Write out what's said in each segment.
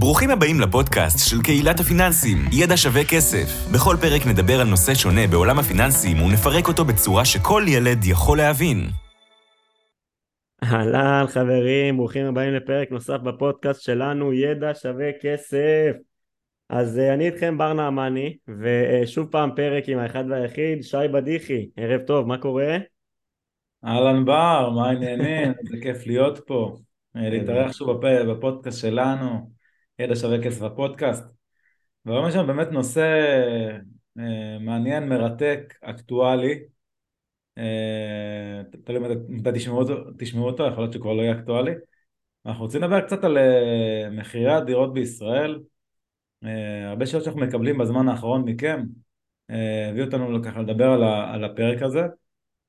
ברוכים הבאים לפודקאסט של קהילת הפיננסים, ידע שווה כסף. בכל פרק נדבר על נושא שונה בעולם הפיננסים ונפרק אותו בצורה שכל ילד יכול להבין. אהלן חברים, ברוכים הבאים לפרק נוסף בפודקאסט שלנו, ידע שווה כסף. אז uh, אני איתכם בר נעמני, ושוב פעם פרק עם האחד והיחיד, שי בדיחי. ערב טוב, מה קורה? אהלן בר, מה העניינים? איזה כיף להיות פה. אה, להתארח שוב בפודקאסט שלנו, ידע שווה כסף בפודקאסט. והיום יש לנו באמת נושא אה, מעניין, מרתק, אקטואלי. אה, תלוי מתי תשמעו תשמעו אותו, יכול להיות שכבר לא יהיה אקטואלי. אנחנו רוצים לדבר קצת על מחירי הדירות בישראל. הרבה שאלות שאנחנו מקבלים בזמן האחרון מכם, הביאו אותנו ככה לדבר על הפרק הזה.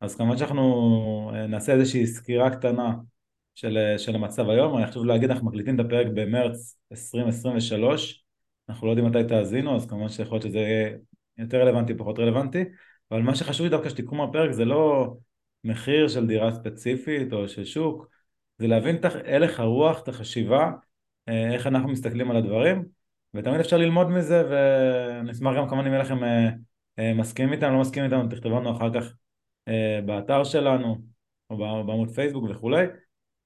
אז כמובן שאנחנו אה, נעשה איזושהי סקירה קטנה של, אה, של המצב היום, אני חושב להגיד, אנחנו מקליטים את הפרק במרץ 2023, אנחנו לא יודעים מתי תאזינו, אז כמובן שיכול להיות שזה יהיה יותר רלוונטי, פחות רלוונטי, אבל מה שחשוב לי דווקא שתיקחו מהפרק זה לא מחיר של דירה ספציפית או של שוק, זה להבין את הלך הרוח, את החשיבה, אה, איך אנחנו מסתכלים על הדברים, ותמיד אפשר ללמוד מזה, ונשמח גם כמובן אם יהיה לכם מסכימים איתנו, לא מסכימים איתנו, תכתבו לנו אחר כך אה, באתר שלנו, או בעמוד פייסבוק וכולי,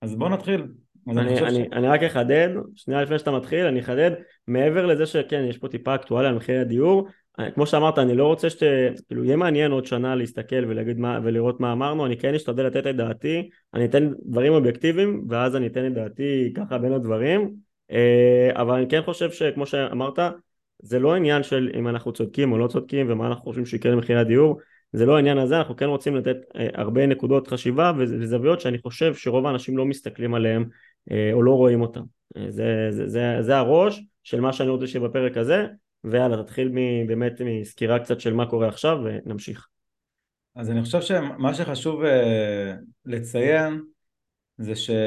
אז בואו נתחיל. אני, אני, אני, ש... אני רק אחדד, שנייה לפני שאתה מתחיל, אני אחדד, מעבר לזה שכן, יש פה טיפה אקטואליה על מחירי הדיור, אה, כמו שאמרת, אני לא רוצה שת... כאילו, יהיה מעניין עוד שנה להסתכל ולהגיד מה, ולראות מה אמרנו, אני כן אשתדל לתת את דעתי, אני אתן דברים אובייקטיביים, ואז אני אתן את דעתי ככה בין הדברים, אה, אבל אני כן חושב שכמו שאמרת, זה לא עניין של אם אנחנו צודקים או לא צודקים ומה אנחנו חושבים שיקרה למחירי הדיור, זה לא העניין הזה, אנחנו כן רוצים לתת אה, הרבה נקודות חשיבה וזוויות שאני חושב שרוב האנשים לא מסתכלים עליהם אה, או לא רואים אותם. אה, זה, זה, זה, זה הראש של מה שאני רוצה שיהיה בפרק הזה, ויאללה תתחיל באמת מסקירה קצת של מה קורה עכשיו ונמשיך. אז אני חושב שמה שחשוב לציין זה שאי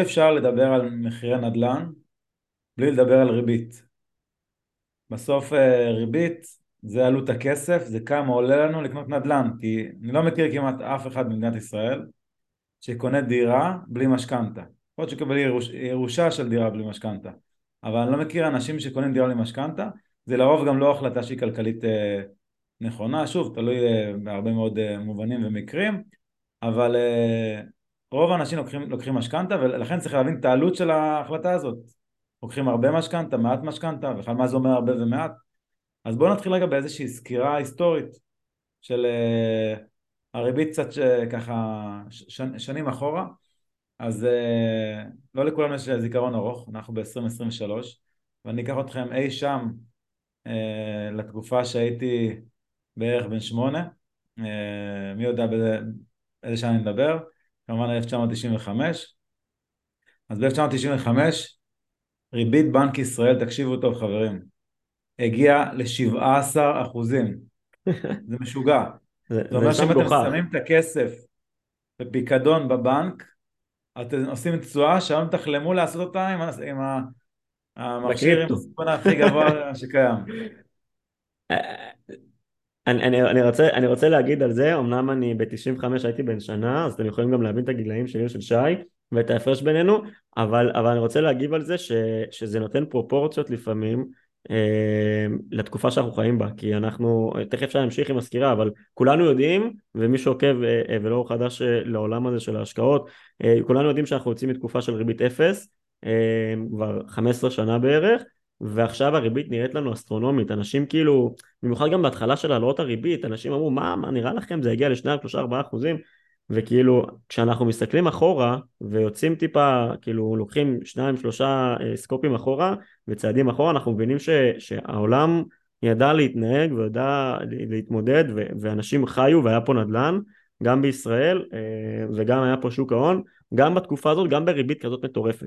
אפשר לדבר על מחירי נדל"ן בלי לדבר על ריבית. בסוף ריבית זה עלות הכסף, זה כמה עולה לנו לקנות נדל"ן, כי אני לא מכיר כמעט אף אחד במדינת ישראל שקונה דירה בלי משכנתה. יכול להיות שיקבל ירוש, ירושה של דירה בלי משכנתה, אבל אני לא מכיר אנשים שקונים דירה בלי משכנתה, זה לרוב גם לא החלטה שהיא כלכלית אה, נכונה, שוב, תלוי אה, בהרבה מאוד אה, מובנים ומקרים, אבל אה, רוב האנשים לוקחים, לוקחים משכנתה ולכן צריך להבין את העלות של ההחלטה הזאת. לוקחים הרבה משכנתה, מעט משכנתה, בכלל מה זה אומר הרבה ומעט אז בואו נתחיל רגע באיזושהי סקירה היסטורית של uh, הריבית קצת ככה ש, שנים אחורה. אז uh, לא לכולנו יש זיכרון ארוך, אנחנו ב-2023 ואני אקח אתכם אי שם לתקופה שהייתי בערך בן שמונה. מי יודע באיזה שנה אני מדבר, כמובן 1995 אז ב-1995 ריבית בנק ישראל, תקשיבו טוב חברים, הגיע ל-17 אחוזים. זה משוגע. זה, זה אומר שאם אתם שמים את הכסף בפיקדון בבנק, אתם עושים תשואה שהיום תחלמו לעשות אותה עם, עם המכשיר עם הסיכון הכי גבוה שקיים. אני, אני, אני, רוצה, אני רוצה להגיד על זה, אמנם אני ב-95 הייתי בן שנה, אז אתם יכולים גם להבין את הגילאים שלי ושל שי ואת ההפרש בינינו, אבל, אבל אני רוצה להגיב על זה ש, שזה נותן פרופורציות לפעמים אה, לתקופה שאנחנו חיים בה כי אנחנו תכף אפשר להמשיך עם הסקירה אבל כולנו יודעים ומי שעוקב אה, אה, ולא חדש לעולם הזה של ההשקעות כולנו יודעים שאנחנו יוצאים מתקופה של ריבית אפס כבר 15 שנה בערך ועכשיו הריבית נראית לנו אסטרונומית. אנשים כאילו במיוחד גם בהתחלה של העלאות הריבית אנשים אמרו מה, מה נראה לכם? זה יגיע לשניים שלושה ארבעה אחוזים וכאילו כשאנחנו מסתכלים אחורה ויוצאים טיפה כאילו לוקחים שניים שלושה אה, סקופים אחורה וצעדים אחורה אנחנו מבינים ש, שהעולם ידע להתנהג וידע להתמודד ו, ואנשים חיו והיה פה נדל"ן גם בישראל אה, וגם היה פה שוק ההון גם בתקופה הזאת גם בריבית כזאת מטורפת.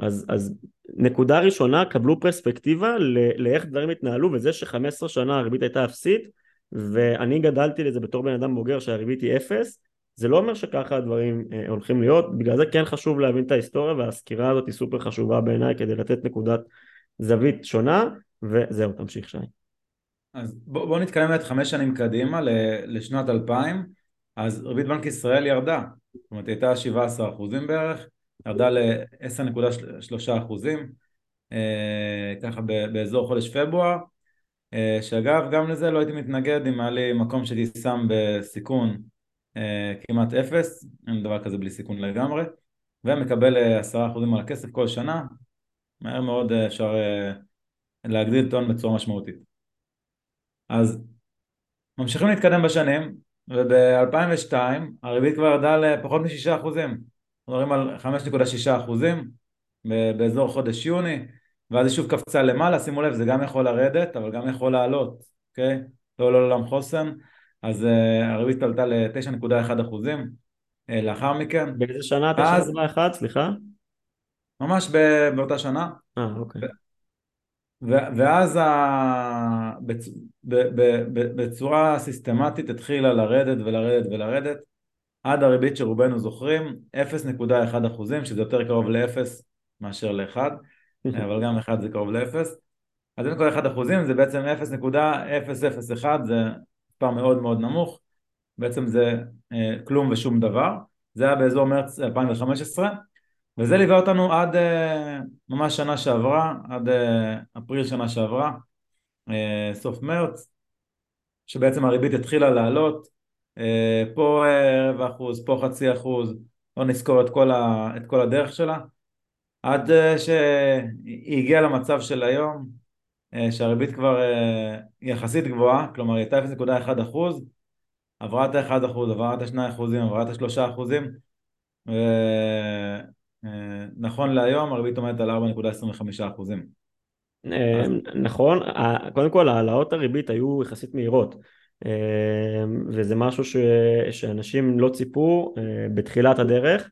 אז, אז נקודה ראשונה קבלו פרספקטיבה לאיך דברים התנהלו וזה ש-15 שנה הריבית הייתה אפסית ואני גדלתי לזה בתור בן אדם בוגר שהריבית היא אפס זה לא אומר שככה הדברים אה, הולכים להיות, בגלל זה כן חשוב להבין את ההיסטוריה והסקירה הזאת היא סופר חשובה בעיניי כדי לתת נקודת זווית שונה וזהו תמשיך שי. אז בואו בוא נתקדם את חמש שנים קדימה לשנת 2000 אז ריבית בנק ישראל ירדה, זאת אומרת הייתה 17% בערך ירדה ל-10.3 אחוזים, אה, ככה באזור חודש פברואר, אה, שאגב גם לזה לא הייתי מתנגד אם היה לי מקום שהייתי שם בסיכון כמעט אפס, אין דבר כזה בלי סיכון לגמרי, ומקבל עשרה אחוזים על הכסף כל שנה, מהר מאוד אפשר להגדיל טון בצורה משמעותית. אז ממשיכים להתקדם בשנים, וב-2002 הריבית כבר ירדה לפחות מ-6 אחוזים, מדברים על 5.6 אחוזים באזור חודש יוני, ואז היא שוב קפצה למעלה, שימו לב, זה גם יכול לרדת, אבל גם יכול לעלות, אוקיי? לא לא לעולם חוסן, אז uh, הריבית עלתה ל-9.1 אחוזים uh, לאחר מכן. באיזה שנה 9.1, סליחה? ממש באותה שנה. אה, אוקיי. ואז ה... בצורה סיסטמטית התחילה לרדת ולרדת ולרדת עד הריבית שרובנו זוכרים 0.1 אחוזים שזה יותר קרוב ל-0 מאשר ל-1 אבל גם 1 זה קרוב ל-0 אז 0.1 אחוזים זה בעצם 0.001 זה מספר מאוד מאוד נמוך. בעצם זה אה, כלום ושום דבר. זה היה באזור מרץ 2015 וזה ליווה אותנו עד uh, ממש שנה שעברה, עד uh, אפריל שנה שעברה, סוף מרץ, שבעצם הריבית התחילה לעלות, פה רבע אחוז, פה חצי אחוז, לא נזכור את כל, ה, את כל הדרך שלה, עד שהיא הגיעה למצב של היום, שהריבית כבר uh, יחסית גבוהה, כלומר היא הייתה 0.1 אחוז, עברה את ה-1 אחוז, עברה את ה-2 אחוזים, עברה את ה-3 אחוזים, ו... אה, להיום הריבית עומדת על 4.25 אחוזים. אה, נכון, קודם כל העלאות הריבית היו יחסית מהירות אה, וזה משהו ש, שאנשים לא ציפו בתחילת הדרך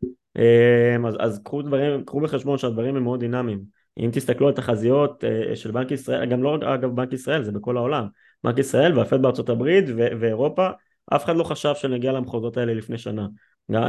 אז, אז קחו, דברים, קחו בחשבון שהדברים הם מאוד דינמיים אם תסתכלו על תחזיות של בנק ישראל, גם לא אגב בנק ישראל, זה בכל העולם. בנק ישראל והפד בארצות הברית ואירופה אף אחד לא חשב שנגיע למחוזות האלה לפני שנה.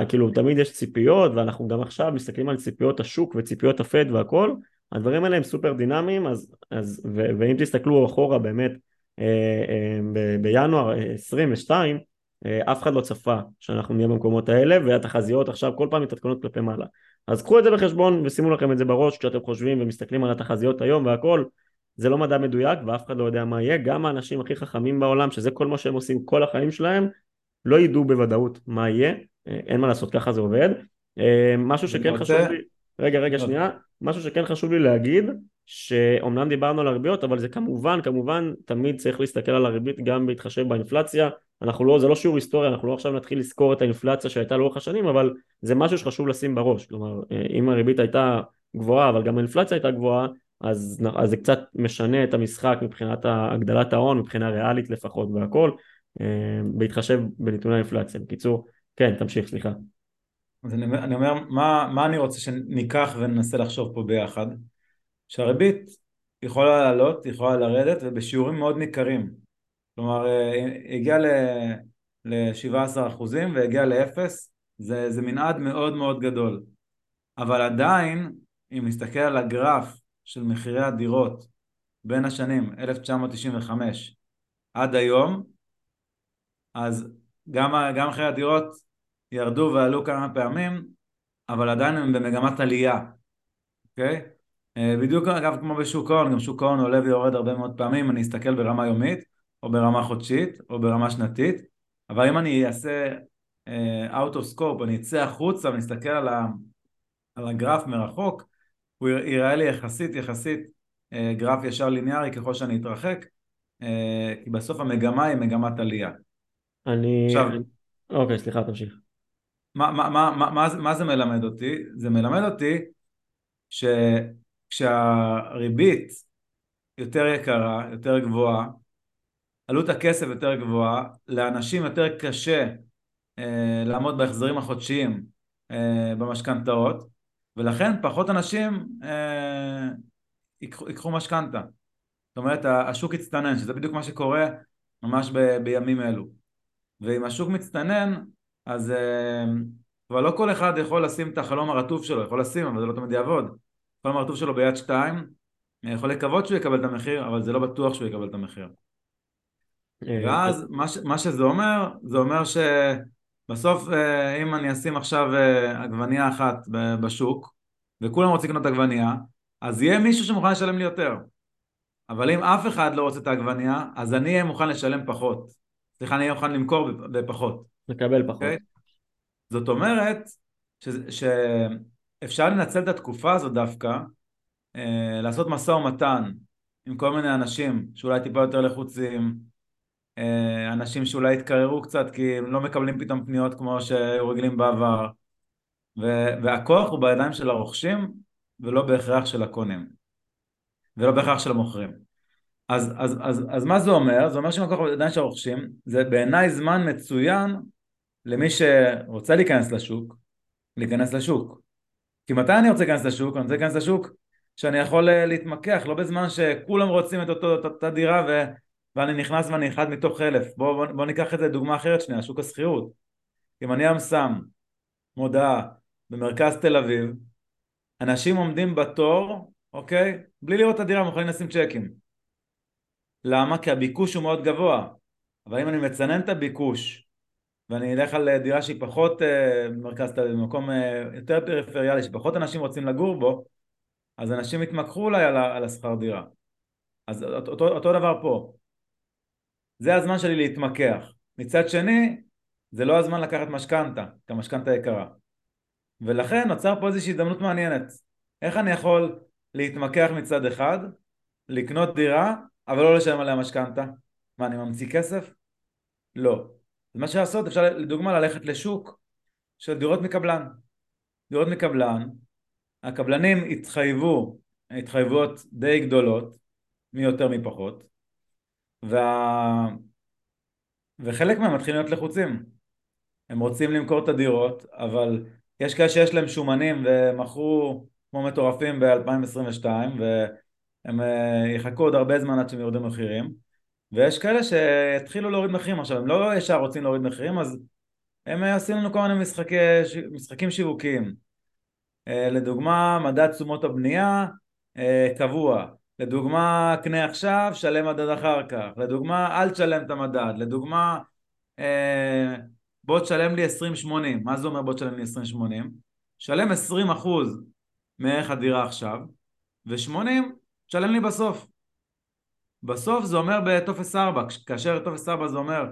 כאילו תמיד יש ציפיות ואנחנו גם עכשיו מסתכלים על ציפיות השוק וציפיות הפד והכל הדברים האלה הם סופר דינמיים אז, אז ו, ואם תסתכלו אחורה באמת אה, אה, ב, בינואר 22 אה, אף אחד לא צפה שאנחנו נהיה במקומות האלה והתחזיות עכשיו כל פעם מתעדכנות כלפי מעלה. אז קחו את זה בחשבון ושימו לכם את זה בראש כשאתם חושבים ומסתכלים על התחזיות היום והכל. זה לא מדע מדויק ואף אחד לא יודע מה יהיה. גם האנשים הכי חכמים בעולם שזה כל מה שהם עושים כל החיים שלהם לא ידעו בוודאות מה יהיה. אין מה לעשות, ככה זה עובד. אה, משהו שכן רוצה... חשוב לי, רגע רגע שנייה, משהו שכן חשוב לי להגיד, שאומנם דיברנו על הריביות, אבל זה כמובן, כמובן, תמיד צריך להסתכל על הריבית גם בהתחשב באינפלציה, אנחנו לא, זה לא שיעור היסטוריה, אנחנו לא עכשיו נתחיל לזכור את האינפלציה שהייתה לאורך השנים, אבל זה משהו שחשוב לשים בראש, כלומר, אה, אם הריבית הייתה גבוהה, אבל גם האינפלציה הייתה גבוהה, אז, אז זה קצת משנה את המשחק מבחינת הגדלת ההון, מבחינה ריאלית לפחות והכל, אה, בהתחשב בנתוני האינפלציה. בקיצור, כן, תמשיך, סליחה. אז אני, אני אומר, מה, מה אני רוצה שניקח וננסה לחשוב פה ביחד? שהריבית יכולה לעלות, יכולה לרדת, ובשיעורים מאוד ניכרים. כלומר, אה, הגיע ל-17 אחוזים והגיע ל-0, זה, זה מנעד מאוד מאוד גדול. אבל עדיין, אם נסתכל על הגרף של מחירי הדירות בין השנים 1995 עד היום, אז גם, גם מחירי הדירות ירדו ועלו כמה פעמים, אבל עדיין הם במגמת עלייה, אוקיי? אה, בדיוק אגב כמו בשוק ההון, גם שוק ההון עולה ויורד הרבה מאוד פעמים, אני אסתכל ברמה יומית, או ברמה חודשית, או ברמה שנתית, אבל אם אני אעשה uh, out of scope, אני אצא החוצה ואני אסתכל על, ה, על הגרף מרחוק, הוא יראה לי יחסית יחסית uh, גרף ישר ליניארי ככל שאני אתרחק, uh, כי בסוף המגמה היא מגמת עלייה. אני... עכשיו... אוקיי, סליחה, תמשיך. מה, מה, מה, מה, מה, מה זה מלמד אותי? זה מלמד אותי שכשהריבית יותר יקרה, יותר גבוהה, עלות הכסף יותר גבוהה, לאנשים יותר קשה אה, לעמוד בהחזרים החודשיים אה, במשכנתאות, ולכן פחות אנשים אה, ייקחו, ייקחו משכנתה. זאת אומרת, השוק יצטנן, שזה בדיוק מה שקורה ממש ב, בימים אלו. ואם השוק מצטנן, אז uh, כבר לא כל אחד יכול לשים את החלום הרטוב שלו, יכול לשים, אבל זה לא תמיד יעבוד. החלום הרטוב שלו ביד שתיים, יכול לקוות שהוא יקבל את המחיר, אבל זה לא בטוח שהוא יקבל את המחיר. אה, ואז מה, ש, מה שזה אומר, זה אומר בסוף אה, אם אני אשים עכשיו אה, עגבנייה אחת בשוק וכולם רוצים לקנות עגבנייה, אז יהיה מישהו שמוכן לשלם לי יותר. אבל אם אף אחד לא רוצה את העגבנייה, אז אני אהיה מוכן לשלם פחות. סליחה, אני אהיה מוכן למכור בפחות. לקבל פחות. Okay? אוקיי? זאת אומרת שאפשר לנצל את התקופה הזאת דווקא, אה, לעשות משא ומתן עם כל מיני אנשים שאולי טיפה יותר לחוצים, אה, אנשים שאולי התקררו קצת כי הם לא מקבלים פתאום פניות כמו שהיו רגילים בעבר והכוח הוא בידיים של הרוכשים ולא בהכרח של הקונים ולא בהכרח של המוכרים אז, אז, אז, אז מה זה אומר? זה אומר שאם הכוח בידיים של הרוכשים זה בעיניי זמן מצוין למי שרוצה להיכנס לשוק להיכנס לשוק כי מתי אני רוצה להיכנס לשוק? אני רוצה להיכנס לשוק שאני יכול אה, להתמקח, לא בזמן שכולם רוצים את אותו, אותה דירה ו... ואני נכנס ואני אחד מתוך אלף. בואו בוא, בוא ניקח את זה דוגמה אחרת שנייה, שוק השכירות. אם אני היום שם מודעה במרכז תל אביב, אנשים עומדים בתור, אוקיי? בלי לראות את הדירה, הם יכולים לשים צ'קים. למה? כי הביקוש הוא מאוד גבוה. אבל אם אני מצנן את הביקוש ואני אלך על דירה שהיא פחות אה, במרכז תל אביב, במקום אה, יותר פריפריאלי, שפחות אנשים רוצים לגור בו, אז אנשים יתמקחו אולי על, על השכר דירה. אז אותו, אותו דבר פה. זה הזמן שלי להתמקח. מצד שני, זה לא הזמן לקחת משכנתה, כי המשכנתה יקרה. ולכן נוצר פה איזושהי הזדמנות מעניינת. איך אני יכול להתמקח מצד אחד, לקנות דירה, אבל לא לשלם עליה משכנתה? מה, אני ממציא כסף? לא. אז מה לעשות, אפשר לדוגמה ללכת לשוק של דירות מקבלן. דירות מקבלן, הקבלנים התחייבו התחייבויות די גדולות, מי יותר מי פחות, וה... וחלק מהם מתחילים להיות לחוצים. הם רוצים למכור את הדירות, אבל יש כאלה שיש להם שומנים ומכרו כמו מטורפים ב-2022 והם אה, יחכו עוד הרבה זמן עד שהם יורדים מחירים. ויש כאלה שהתחילו להוריד מחירים. עכשיו, הם לא ישר רוצים להוריד מחירים אז הם עושים לנו כל מיני משחקי, משחקים שיווקיים. אה, לדוגמה מדד תשומות הבנייה אה, קבוע לדוגמה קנה עכשיו, שלם מדד אחר כך, לדוגמה אל תשלם את המדד, לדוגמה אה, בוא תשלם לי 20-80, מה זה אומר בוא תשלם לי 20-80? שלם 20% מערך הדירה עכשיו ו-80 תשלם לי בסוף. בסוף זה אומר בטופס 4, כאשר טופס 4 זה אומר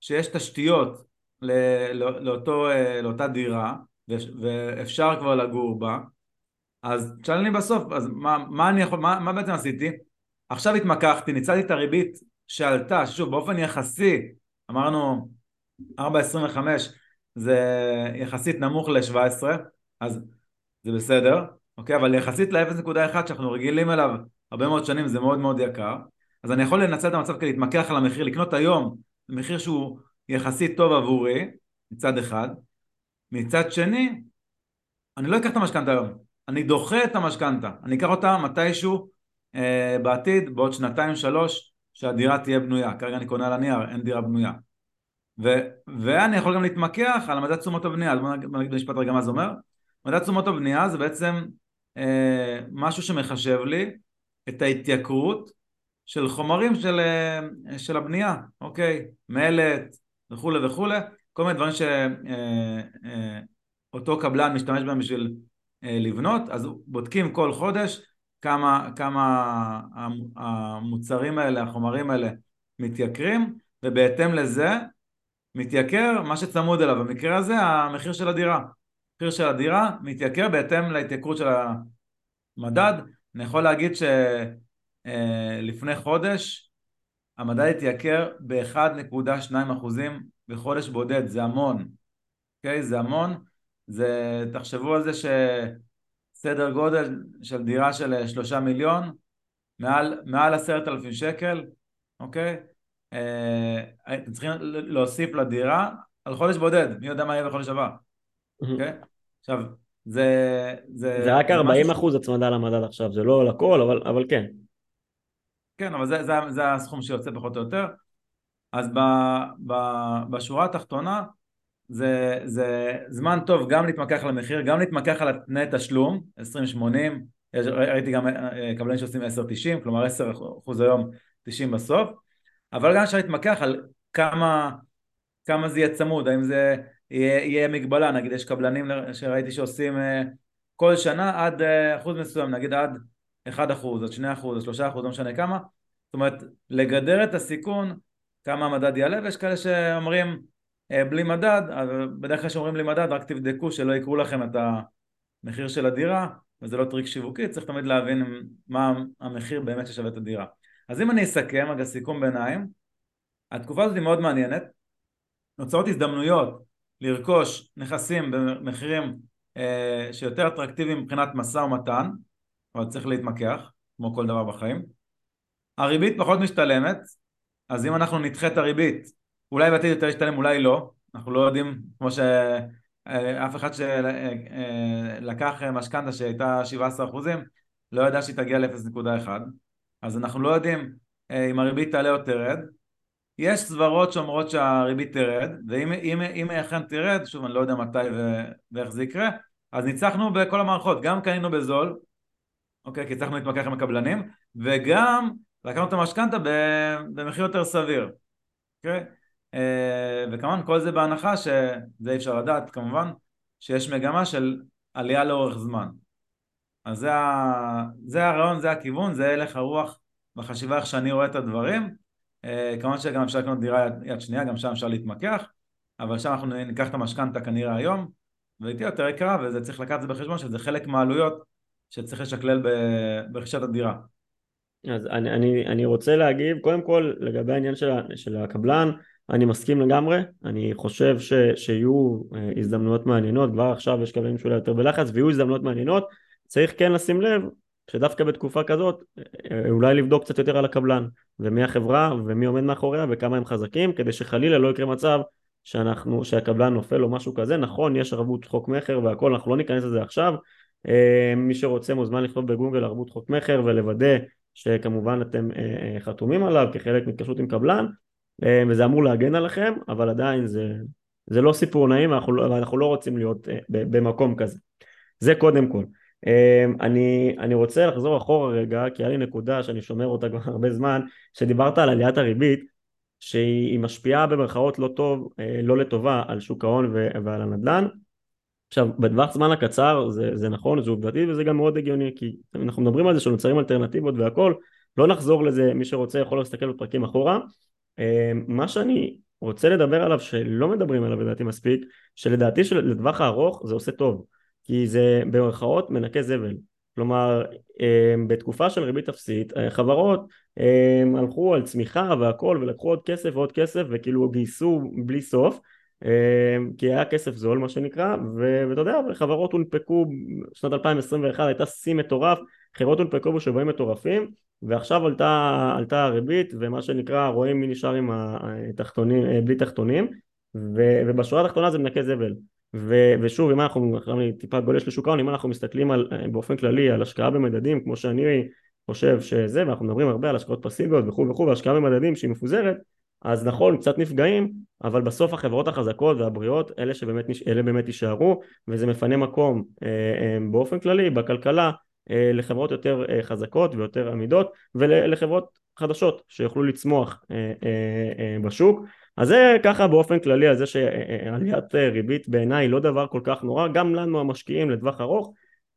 שיש תשתיות לא, לאותו, אה, לאותה דירה ואפשר כבר לגור בה אז תשאל לי בסוף, אז מה, מה אני יכול, מה, מה בעצם עשיתי? עכשיו התמקחתי, ניצלתי את הריבית שעלתה, שוב באופן יחסי, אמרנו 4.25 זה יחסית נמוך ל-17, אז זה בסדר, אוקיי? אבל יחסית ל-0.1 שאנחנו רגילים אליו הרבה מאוד שנים זה מאוד מאוד יקר, אז אני יכול לנצל את המצב כדי להתמקח על המחיר, לקנות היום מחיר שהוא יחסית טוב עבורי, מצד אחד, מצד שני, אני לא אקח את המשכנתה היום, אני דוחה את המשכנתה, אני אקח אותה מתישהו אה, בעתיד, בעוד שנתיים שלוש, שהדירה תהיה בנויה, כרגע אני קונה על הנייר, אין דירה בנויה. ו, ואני יכול גם להתמקח על מדד תשומות הבנייה, אז בוא נגיד במשפט רגע מה זה אומר. מדד תשומות הבנייה זה בעצם אה, משהו שמחשב לי את ההתייקרות של חומרים של, אה, של הבנייה, אוקיי? מלט וכולי וכולי, כל מיני דברים שאותו אה, אה, קבלן משתמש בהם בשביל לבנות, אז בודקים כל חודש כמה, כמה המוצרים האלה, החומרים האלה מתייקרים, ובהתאם לזה מתייקר מה שצמוד אליו, במקרה הזה המחיר של הדירה. המחיר של הדירה מתייקר בהתאם להתייקרות של המדד. אני יכול להגיד שלפני אה, חודש המדד התייקר ב-1.2% בחודש בודד, זה המון, אוקיי? Okay? זה המון. זה, תחשבו על זה שסדר גודל של דירה של אה, שלושה מיליון, מעל, מעל עשרת אלפים שקל, אוקיי? אה, צריכים להוסיף לדירה על חודש בודד, מי יודע מה יהיה בחודש הבא, אוקיי? עכשיו, זה... זה, זה רק 40 אחוז הצמדה למדד עכשיו, זה לא על הכל, אבל, אבל כן. כן, אבל זה, זה, זה הסכום שיוצא פחות או יותר. אז ב, ב, בשורה התחתונה, זה, זה זמן טוב גם להתמקח על המחיר, גם להתמקח על תנאי תשלום, 20-80, ראיתי גם אה, קבלנים שעושים 10-90, כלומר 10% היום, 90 בסוף, אבל גם אפשר להתמקח על כמה, כמה זה יהיה צמוד, האם זה יהיה, יהיה מגבלה, נגיד יש קבלנים שראיתי שעושים אה, כל שנה עד אה, אחוז מסוים, נגיד עד 1 אחוז, עד 2 אחוז, עד 3 אחוז, לא משנה כמה, זאת אומרת לגדר את הסיכון כמה המדד יעלה ויש כאלה שאומרים בלי מדד, בדרך כלל שאומרים בלי מדד רק תבדקו שלא יקרו לכם את המחיר של הדירה וזה לא טריק שיווקי, צריך תמיד להבין מה המחיר באמת ששווה את הדירה. אז אם אני אסכם, רגע סיכום ביניים, התקופה הזאת היא מאוד מעניינת, נוצרות הזדמנויות לרכוש נכסים במחירים אה, שיותר אטרקטיביים מבחינת משא ומתן, אבל צריך להתמקח, כמו כל דבר בחיים. הריבית פחות משתלמת, אז אם אנחנו נדחה את הריבית, אולי בעתיד יותר ישתלם, אולי לא, אנחנו לא יודעים, כמו שאף אחד שלקח משכנתה שהייתה 17 אחוזים, לא ידע שהיא תגיע ל-0.1, אז אנחנו לא יודעים אה, אם הריבית תעלה או תרד, יש סברות שאומרות שהריבית תרד, ואם אם, אם היא אכן תרד, שוב אני לא יודע מתי ו, ואיך זה יקרה, אז ניצחנו בכל המערכות, גם קנינו בזול, אוקיי, כי הצלחנו להתמקח עם הקבלנים, וגם לקחנו את המשכנתה במחיר יותר סביר, אוקיי? אה, וכמובן כל זה בהנחה שזה אי אפשר לדעת כמובן, שיש מגמה של עלייה לאורך זמן. אז זה, ה... זה הרעיון, זה הכיוון, זה הלך הרוח בחשיבה איך שאני רואה את הדברים. אה, כמובן שגם אפשר לקנות דירה יד, שנייה, גם שם אפשר להתמקח, אבל שם אנחנו ניקח את המשכנתה כנראה היום, והיא תהיה יותר יקרה, וזה צריך לקחת את זה בחשבון, שזה חלק מהעלויות שצריך לשקלל ברכישת הדירה. אז אני, אני, אני רוצה להגיב, קודם כל לגבי העניין של, של הקבלן, אני מסכים לגמרי, אני חושב ש, שיהיו אה, הזדמנויות מעניינות, כבר עכשיו יש קבלנים שאולי יותר בלחץ ויהיו הזדמנויות מעניינות, צריך כן לשים לב שדווקא בתקופה כזאת אה, אולי לבדוק קצת יותר על הקבלן ומי החברה ומי עומד מאחוריה וכמה הם חזקים כדי שחלילה לא יקרה מצב שאנחנו, שהקבלן נופל או משהו כזה, נכון יש ערבות חוק מכר והכל, אנחנו לא ניכנס לזה עכשיו, אה, מי שרוצה מוזמן לכתוב בגוגל ערבות חוק מכר ולוודא שכמובן אתם חתומים עליו כחלק מהתקשרות עם קבלן. אה, וזה אמור להגן עליכם, אבל עדיין זה, זה לא סיפור נעים ואנחנו, לא, ואנחנו לא רוצים להיות אה, במקום כזה. זה קודם כל. אה, אני, אני רוצה לחזור אחורה רגע, כי היה לי נקודה שאני שומר אותה כבר הרבה זמן, שדיברת על עליית הריבית, שהיא משפיעה במרכאות לא טוב, לא לטובה על שוק ההון ועל הנדל"ן. עכשיו, בטווח זמן הקצר זה, זה נכון, זה עובדתי וזה גם מאוד הגיוני, כי אנחנו מדברים על זה שנוצרים אלטרנטיבות והכל, לא נחזור לזה, מי שרוצה יכול להסתכל בפרקים אחורה. אמ, מה שאני רוצה לדבר עליו שלא מדברים עליו לדעתי מספיק שלדעתי שלטווח הארוך זה עושה טוב כי זה במרכאות מנקה זבל. כלומר אמ, בתקופה של ריבית אפסית אה, חברות אמ, הלכו על צמיחה והכל ולקחו עוד כסף ועוד כסף וכאילו גייסו בלי סוף כי היה כסף זול מה שנקרא ואתה יודע חברות הונפקו שנת 2021 הייתה שיא מטורף חברות הונפקו בשווים מטורפים ועכשיו עלתה, עלתה הריבית ומה שנקרא רואים מי נשאר עם התחתונים, אה, בלי תחתונים ו, ובשורה התחתונה זה מנקה זבל. ו, ושוב אם אנחנו, אני טיפה גולש לשוק ההון, אם אנחנו מסתכלים על, אה, באופן כללי על השקעה במדדים כמו שאני חושב שזה ואנחנו מדברים הרבה על השקעות פסיביות וכו' וכו' והשקעה במדדים שהיא מפוזרת אז נכון קצת נפגעים אבל בסוף החברות החזקות והבריאות אלה שבאמת אלה באמת יישארו וזה מפנה מקום אה, אה, באופן כללי בכלכלה לחברות יותר אה, חזקות ויותר עמידות ולחברות חדשות שיוכלו לצמוח אה, בשוק. אז זה ככה באופן כללי על זה שעליית ריבית בעיניי היא לא דבר כל כך נורא גם לנו המשקיעים לטווח ארוך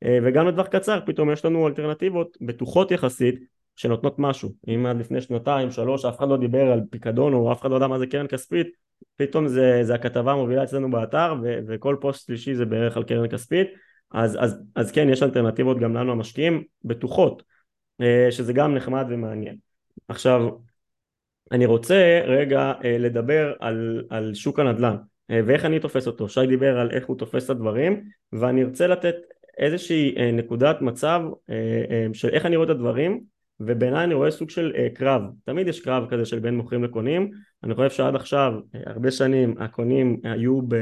וגם לטווח קצר פתאום יש לנו אלטרנטיבות בטוחות יחסית שנותנות משהו. אם עד לפני שנתיים שלוש אף אחד לא דיבר על פיקדון או אף אחד לא יודע מה זה קרן כספית פתאום זה, זה הכתבה המובילה אצלנו באתר ו- וכל פוסט שלישי זה בערך על קרן כספית אז, אז, אז כן יש אלטרנטיבות גם לנו המשקיעים בטוחות אה, שזה גם נחמד ומעניין. עכשיו אני רוצה רגע אה, לדבר על, על שוק הנדל"ן אה, ואיך אני תופס אותו. שי דיבר על איך הוא תופס את הדברים ואני ארצה לתת איזושהי נקודת מצב של איך אני רואה את הדברים ובעיניי אני רואה סוג של קרב. תמיד יש קרב כזה של בין מוכרים לקונים. אני חושב שעד עכשיו הרבה שנים הקונים היו ב,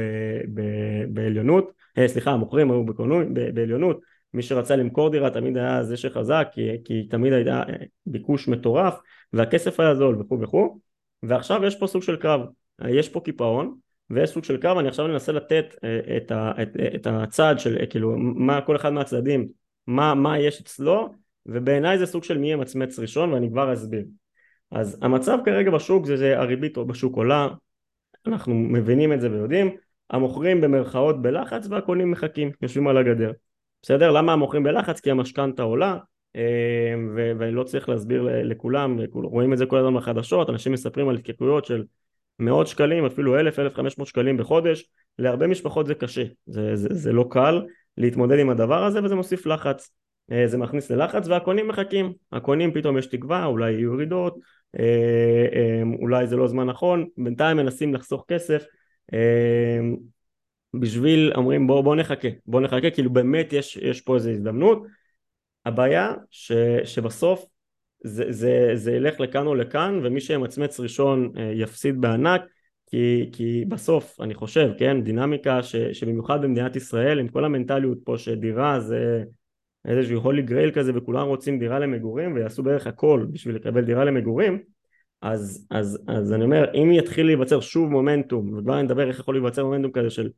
ב, בעליונות. אה, סליחה המוכרים היו בקונוי, בעליונות. מי שרצה למכור דירה תמיד היה זה שחזק כי, כי תמיד היה אה, ביקוש מטורף והכסף היה זול וכו' וכו' ועכשיו יש פה סוג של קרב. אה, יש פה קיפאון ויש סוג של קרב. אני עכשיו אנסה לתת את, ה, את, את הצעד של כאילו מה כל אחד מהצדדים מה, מה יש אצלו ובעיניי זה סוג של מי ימצמץ ראשון ואני כבר אסביר אז המצב כרגע בשוק זה, זה הריבית בשוק עולה אנחנו מבינים את זה ויודעים המוכרים במרכאות בלחץ והקונים מחכים, יושבים על הגדר. בסדר? למה המוכרים בלחץ? כי המשכנתה עולה אה, ואני לא צריך להסביר לכולם, רואים את זה כל הזמן בחדשות, אנשים מספרים על התקפויות של מאות שקלים, אפילו אלף, אלף חמש מאות שקלים בחודש, להרבה משפחות זה קשה, זה, זה, זה לא קל להתמודד עם הדבר הזה וזה מוסיף לחץ, זה מכניס ללחץ והקונים מחכים, הקונים פתאום יש תקווה, אולי יהיו ירידות, אה, אולי זה לא זמן נכון, בינתיים מנסים לחסוך כסף בשביל, אומרים בוא, בוא נחכה, בוא נחכה, כאילו באמת יש, יש פה איזו הזדמנות. הבעיה ש, שבסוף זה, זה, זה ילך לכאן או לכאן ומי שימצמץ ראשון אה, יפסיד בענק כי, כי בסוף אני חושב כן דינמיקה ש, שבמיוחד במדינת ישראל עם כל המנטליות פה שדירה זה איזשהו הולי גרייל כזה וכולם רוצים דירה למגורים ויעשו בערך הכל בשביל לקבל דירה למגורים אז, אז, אז אני אומר אם יתחיל להיווצר שוב מומנטום וכבר נדבר איך יכול להיווצר מומנטום כזה של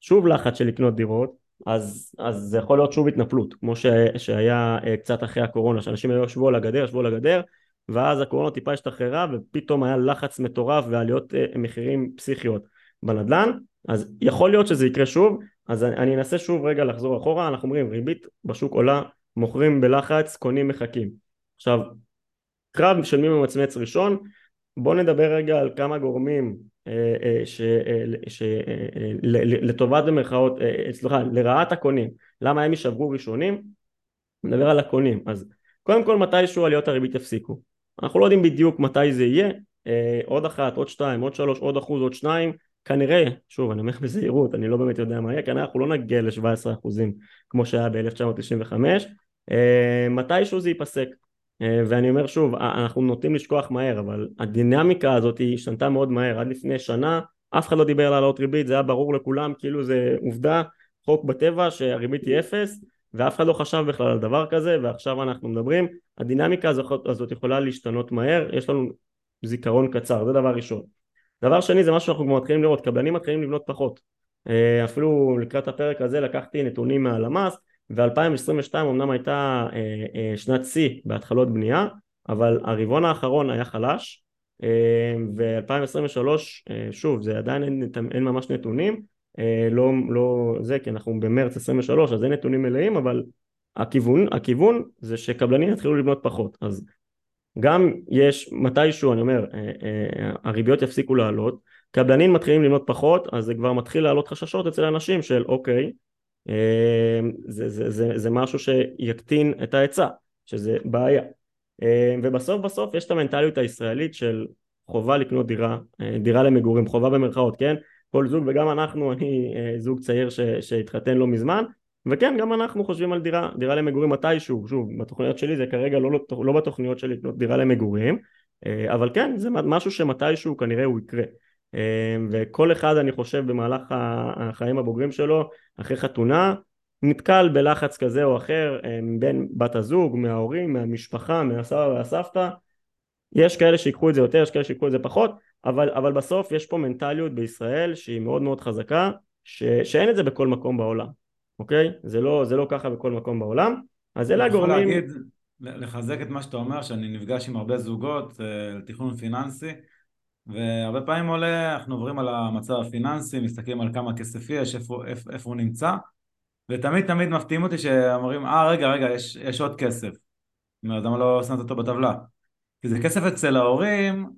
שוב לחץ של לקנות דירות אז, אז זה יכול להיות שוב התנפלות, כמו ש, שהיה אה, קצת אחרי הקורונה, שאנשים היו ישבו על הגדר, ישבו על הגדר, ואז הקורונה טיפה השתחררה, ופתאום היה לחץ מטורף ועליות אה, מחירים פסיכיות. בנדל"ן, אז יכול להיות שזה יקרה שוב, אז אני, אני אנסה שוב רגע לחזור אחורה, אנחנו אומרים ריבית בשוק עולה, מוכרים בלחץ, קונים מחכים. עכשיו, קרב של מי ממצמץ ראשון, בואו נדבר רגע על כמה גורמים אה, אה, לטובת במרכאות, אה, סליחה, לרעת הקונים, למה הם יישברו ראשונים? נדבר על הקונים, אז קודם כל מתישהו עליות הריבית יפסיקו, אנחנו לא יודעים בדיוק מתי זה יהיה, עוד אחת, עוד שתיים, עוד שלוש, עוד אחוז, עוד שניים, כנראה, שוב אני אומר בזהירות, אני לא באמת יודע מה יהיה, כנראה אנחנו לא נגיע ל-17% כמו שהיה ב-1995, מתישהו זה ייפסק, אה, ואני אומר שוב, אנחנו נוטים לשכוח מהר, אבל הדינמיקה הזאת השתנתה מאוד מהר, עד לפני שנה אף אחד לא דיבר על העלאות ריבית, זה היה ברור לכולם, כאילו זה עובדה, חוק בטבע שהריבית היא אפס, ואף אחד לא חשב בכלל על דבר כזה, ועכשיו אנחנו מדברים, הדינמיקה הזאת יכולה להשתנות מהר, יש לנו זיכרון קצר, זה דבר ראשון. דבר שני זה משהו שאנחנו כבר מתחילים לראות, קבלנים מתחילים לבנות פחות, אה, אפילו לקראת הפרק הזה לקחתי נתונים מהלמ"ס, ו-2022 אמנם הייתה אה, אה, שנת שיא בהתחלות בנייה, אבל הרבעון האחרון היה חלש, אה, ו-2023, שוב, זה עדיין אין, אין ממש נתונים, לא, לא זה, כי אנחנו במרץ 23, אז אין נתונים מלאים, אבל הכיוון, הכיוון זה שקבלנים יתחילו לבנות פחות, אז גם יש מתישהו, אני אומר, הריביות יפסיקו לעלות, קבלנים מתחילים לבנות פחות, אז זה כבר מתחיל לעלות חששות אצל אנשים של אוקיי, אמ, זה, זה, זה, זה משהו שיקטין את ההיצע, שזה בעיה. ובסוף בסוף יש את המנטליות הישראלית של חובה לקנות דירה, אה, דירה למגורים, חובה במרכאות, כן? כל זוג וגם אנחנו, אני אה, זוג צעיר ש, שהתחתן לא מזמן, וכן, גם אנחנו חושבים על דירה, דירה למגורים מתישהו, שוב, בתוכניות שלי זה כרגע לא, לא, לא בתוכניות שלי לקנות דירה למגורים, אה, אבל כן, זה משהו שמתישהו כנראה הוא יקרה. אמ, וכל אחד אני חושב במהלך החיים הבוגרים שלו אחרי חתונה נתקל בלחץ כזה או אחר אמ, בין בת הזוג, מההורים, מהמשפחה, מהסבא והסבתא יש כאלה שיקחו את זה יותר, יש כאלה שיקחו את זה פחות אבל, אבל בסוף יש פה מנטליות בישראל שהיא מאוד מאוד חזקה ש, שאין את זה בכל מקום בעולם אוקיי? זה לא, זה לא ככה בכל מקום בעולם אז אלה הגורמים... אני יכול להגיד, לחזק את מה שאתה אומר שאני נפגש עם הרבה זוגות אה, לתכנון פיננסי והרבה פעמים עולה, אנחנו עוברים על המצב הפיננסי, מסתכלים על כמה כסף יש, איפה, איפה, איפה הוא נמצא, ותמיד תמיד מפתיעים אותי שאומרים, אה רגע רגע, יש, יש עוד כסף. זאת אומרת, למה לא שמת אותו בטבלה? כי זה כסף אצל ההורים,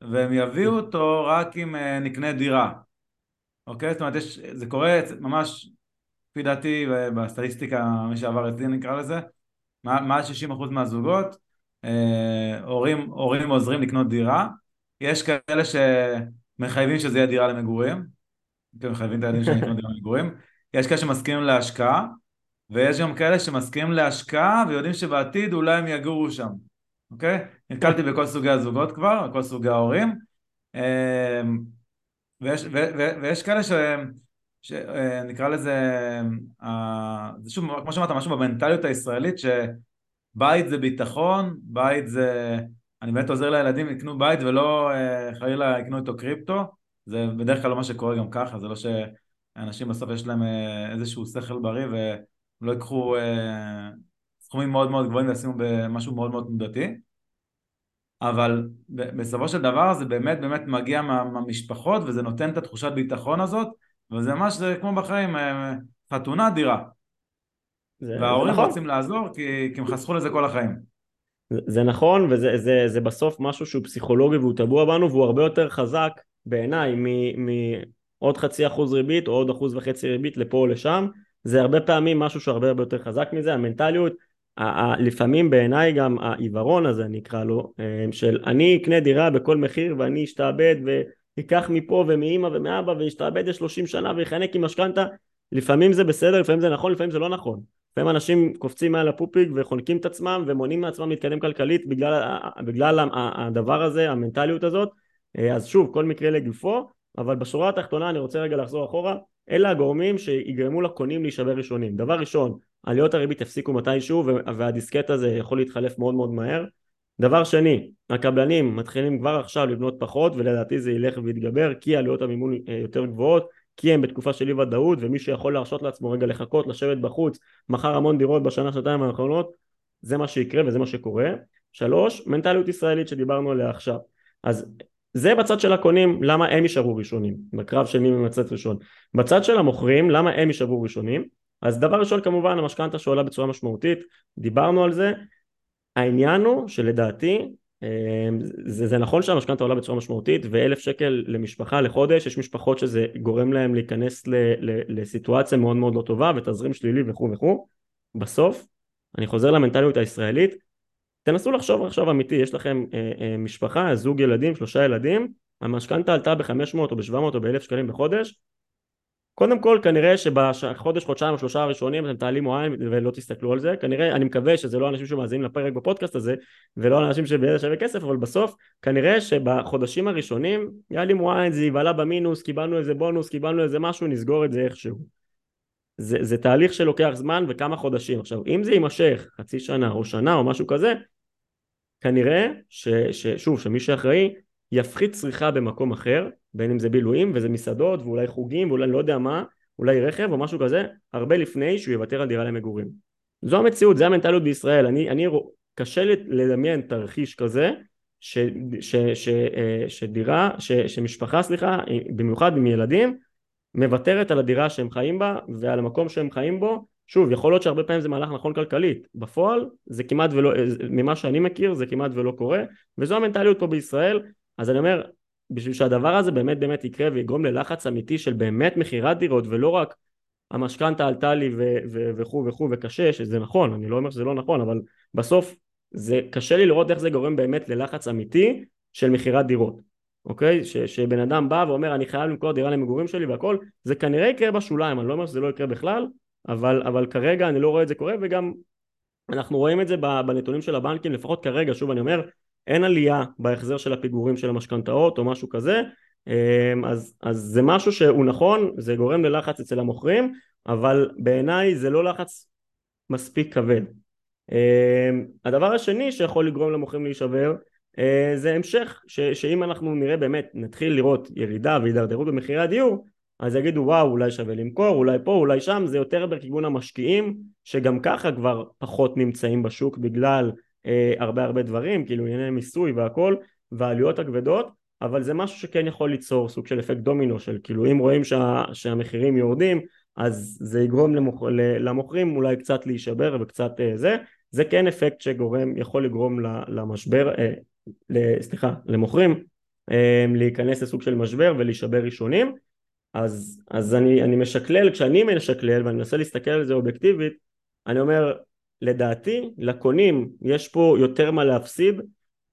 והם יביאו אותו רק אם uh, נקנה דירה. אוקיי? זאת אומרת, יש, זה קורה ממש, לפי דעתי, בסטטיסטיקה, מי שעבר אצלי נקרא לזה, מעל 60% מהזוגות, אה, הורים, הורים עוזרים לקנות דירה, יש כאלה שמחייבים שזה יהיה דירה למגורים, כן, מחייבים את הילדים שלהם לקנות דירה למגורים, יש כאלה שמסכימים להשקעה, ויש גם כאלה שמסכימים להשקעה ויודעים שבעתיד אולי הם יגורו שם, אוקיי? נתקלתי בכל סוגי הזוגות כבר, בכל סוגי ההורים, אמ, ויש, ו, ו, ויש כאלה ש... שנקרא לזה, אה, זה שוב, כמו שאמרת, משהו במנטליות הישראלית, שבית זה ביטחון, בית זה אני באמת עוזר לילדים לקנו בית ולא אה, חלילה יקנו איתו קריפטו, זה בדרך כלל לא מה שקורה גם ככה, זה לא שאנשים בסוף יש להם אה, איזשהו שכל בריא ולא ייקחו אה, סכומים מאוד מאוד גבוהים וישימו במשהו מאוד מאוד תנודתי, אבל בסופו של דבר זה באמת באמת מגיע מה, מהמשפחות וזה נותן את התחושת ביטחון הזאת אבל זה ממש כמו בחיים, אה, חתונה דירה. זה, וההורים זה נכון. רוצים לעזור כי, כי הם חסכו לזה כל החיים. זה, זה נכון וזה זה, זה בסוף משהו שהוא פסיכולוגי והוא טבוע בנו והוא הרבה יותר חזק בעיניי מעוד חצי אחוז ריבית או עוד אחוז וחצי ריבית לפה או לשם זה הרבה פעמים משהו שהרבה הרבה יותר חזק מזה המנטליות לפעמים בעיניי גם העיוורון הזה אני אקרא לו אה, של אני אקנה דירה בכל מחיר ואני אשתעבד ואקח מפה ומאימא ומאבא ואשתעבד ל-30 שנה ויחנק עם משכנתה לפעמים זה בסדר לפעמים זה נכון לפעמים זה לא נכון. לפעמים אנשים קופצים מעל הפופיק וחונקים את עצמם ומונעים מעצמם להתקדם כלכלית בגלל, בגלל הדבר הזה, המנטליות הזאת. אה, אז שוב, כל מקרה לגופו אבל בשורה התחתונה אני רוצה רגע לחזור אחורה. אלה הגורמים שיגרמו לקונים להישבר ראשונים. דבר ראשון, עליות הריבית יפסיקו מתישהו והדיסקט הזה יכול להתחלף מאוד מאוד מהר דבר שני, הקבלנים מתחילים כבר עכשיו לבנות פחות ולדעתי זה ילך ויתגבר כי עלויות המימון אה, יותר גבוהות כי הם בתקופה של אי ודאות ומי שיכול להרשות לעצמו רגע לחכות, לשבת בחוץ, מכר המון דירות בשנה שנתיים האחרונות זה מה שיקרה וזה מה שקורה. שלוש, מנטליות ישראלית שדיברנו עליה עכשיו. אז זה בצד של הקונים, למה הם יישארו ראשונים, בקרב של מי ממצאת ראשון. בצד של המוכרים, למה הם יישארו ראשונים? אז דבר ראשון כמובן המשכנתה שעולה בצורה משמעותית, דיברנו על זה. העניין הוא שלדעתי אמ, זה, זה נכון שהמשכנתה עולה בצורה משמעותית ואלף שקל למשפחה לחודש יש משפחות שזה גורם להם להיכנס ל, ל, לסיטואציה מאוד מאוד לא טובה ותזרים שלילי וכו' וכו' בסוף אני חוזר למנטליות הישראלית תנסו לחשוב עכשיו אמיתי יש לכם אה, אה, משפחה זוג ילדים שלושה ילדים המשכנתה עלתה ב-500 או ב-700 או ב-1000 שקלים בחודש קודם כל כנראה שבחודש חודשיים או שלושה הראשונים אתם תעלימו עין ולא תסתכלו על זה. כנראה אני מקווה שזה לא אנשים שמאזינים לפרק בפודקאסט הזה ולא אנשים שבידע שווה כסף אבל בסוף כנראה שבחודשים הראשונים יעלימו עין זה יבלע במינוס קיבלנו איזה בונוס קיבלנו איזה משהו נסגור את זה איכשהו. זה, זה תהליך שלוקח זמן וכמה חודשים. עכשיו אם זה יימשך חצי שנה או שנה או משהו כזה כנראה ש, ששוב שמי שאחראי יפחית צריכה במקום אחר בין אם זה בילויים וזה מסעדות ואולי חוגים ואולי לא יודע מה אולי רכב או משהו כזה הרבה לפני שהוא יוותר על דירה למגורים. זו המציאות זה המנטליות בישראל. אני, אני קשה לדמיין תרחיש כזה ש, ש, ש, אה, שדירה ש, שמשפחה סליחה במיוחד עם ילדים מוותרת על הדירה שהם חיים בה ועל המקום שהם חיים בו. שוב יכול להיות שהרבה פעמים זה מהלך נכון כלכלית. בפועל זה כמעט ולא ממה שאני מכיר זה כמעט ולא קורה וזו המנטליות פה בישראל אז אני אומר בשביל שהדבר הזה באמת באמת יקרה ויגרום ללחץ אמיתי של באמת מכירת דירות ולא רק המשכנתה עלתה לי וכו' וכו' וקשה שזה נכון אני לא אומר שזה לא נכון אבל בסוף זה קשה לי לראות איך זה גורם באמת ללחץ אמיתי של מכירת דירות אוקיי? ש, שבן אדם בא ואומר אני חייב למכור דירה למגורים שלי והכל זה כנראה יקרה בשוליים אני לא אומר שזה לא יקרה בכלל אבל, אבל כרגע אני לא רואה את זה קורה וגם אנחנו רואים את זה בנתונים של הבנקים לפחות כרגע שוב אני אומר אין עלייה בהחזר של הפיגורים של המשכנתאות או משהו כזה אמ, אז, אז זה משהו שהוא נכון זה גורם ללחץ אצל המוכרים אבל בעיניי זה לא לחץ מספיק כבד. אמ, הדבר השני שיכול לגרום למוכרים להישבר אה, זה המשך ש, שאם אנחנו נראה באמת נתחיל לראות ירידה והידרדרות במחירי הדיור אז יגידו וואו אולי שווה למכור אולי פה אולי שם. זה יותר בכיוון המשקיעים שגם ככה כבר פחות נמצאים בשוק בגלל אה, הרבה הרבה דברים, כאילו ענייני מיסוי והכל, והעלויות הכבדות, אבל זה משהו שכן יכול ליצור סוג של אפקט דומינו של כאילו אם רואים שה, שהמחירים יורדים אז זה יגרום למוכ, למוכרים אולי קצת להישבר וקצת אה, זה, זה כן אפקט שגורם, יכול לגרום למשבר, אה, סליחה, למוכרים אה, להיכנס לסוג של משבר ולהישבר ראשונים. אז, אז אני, אני משקלל, כשאני משקלל ואני מנסה להסתכל על זה אובייקטיבית אני אומר לדעתי לקונים יש פה יותר מה להפסיד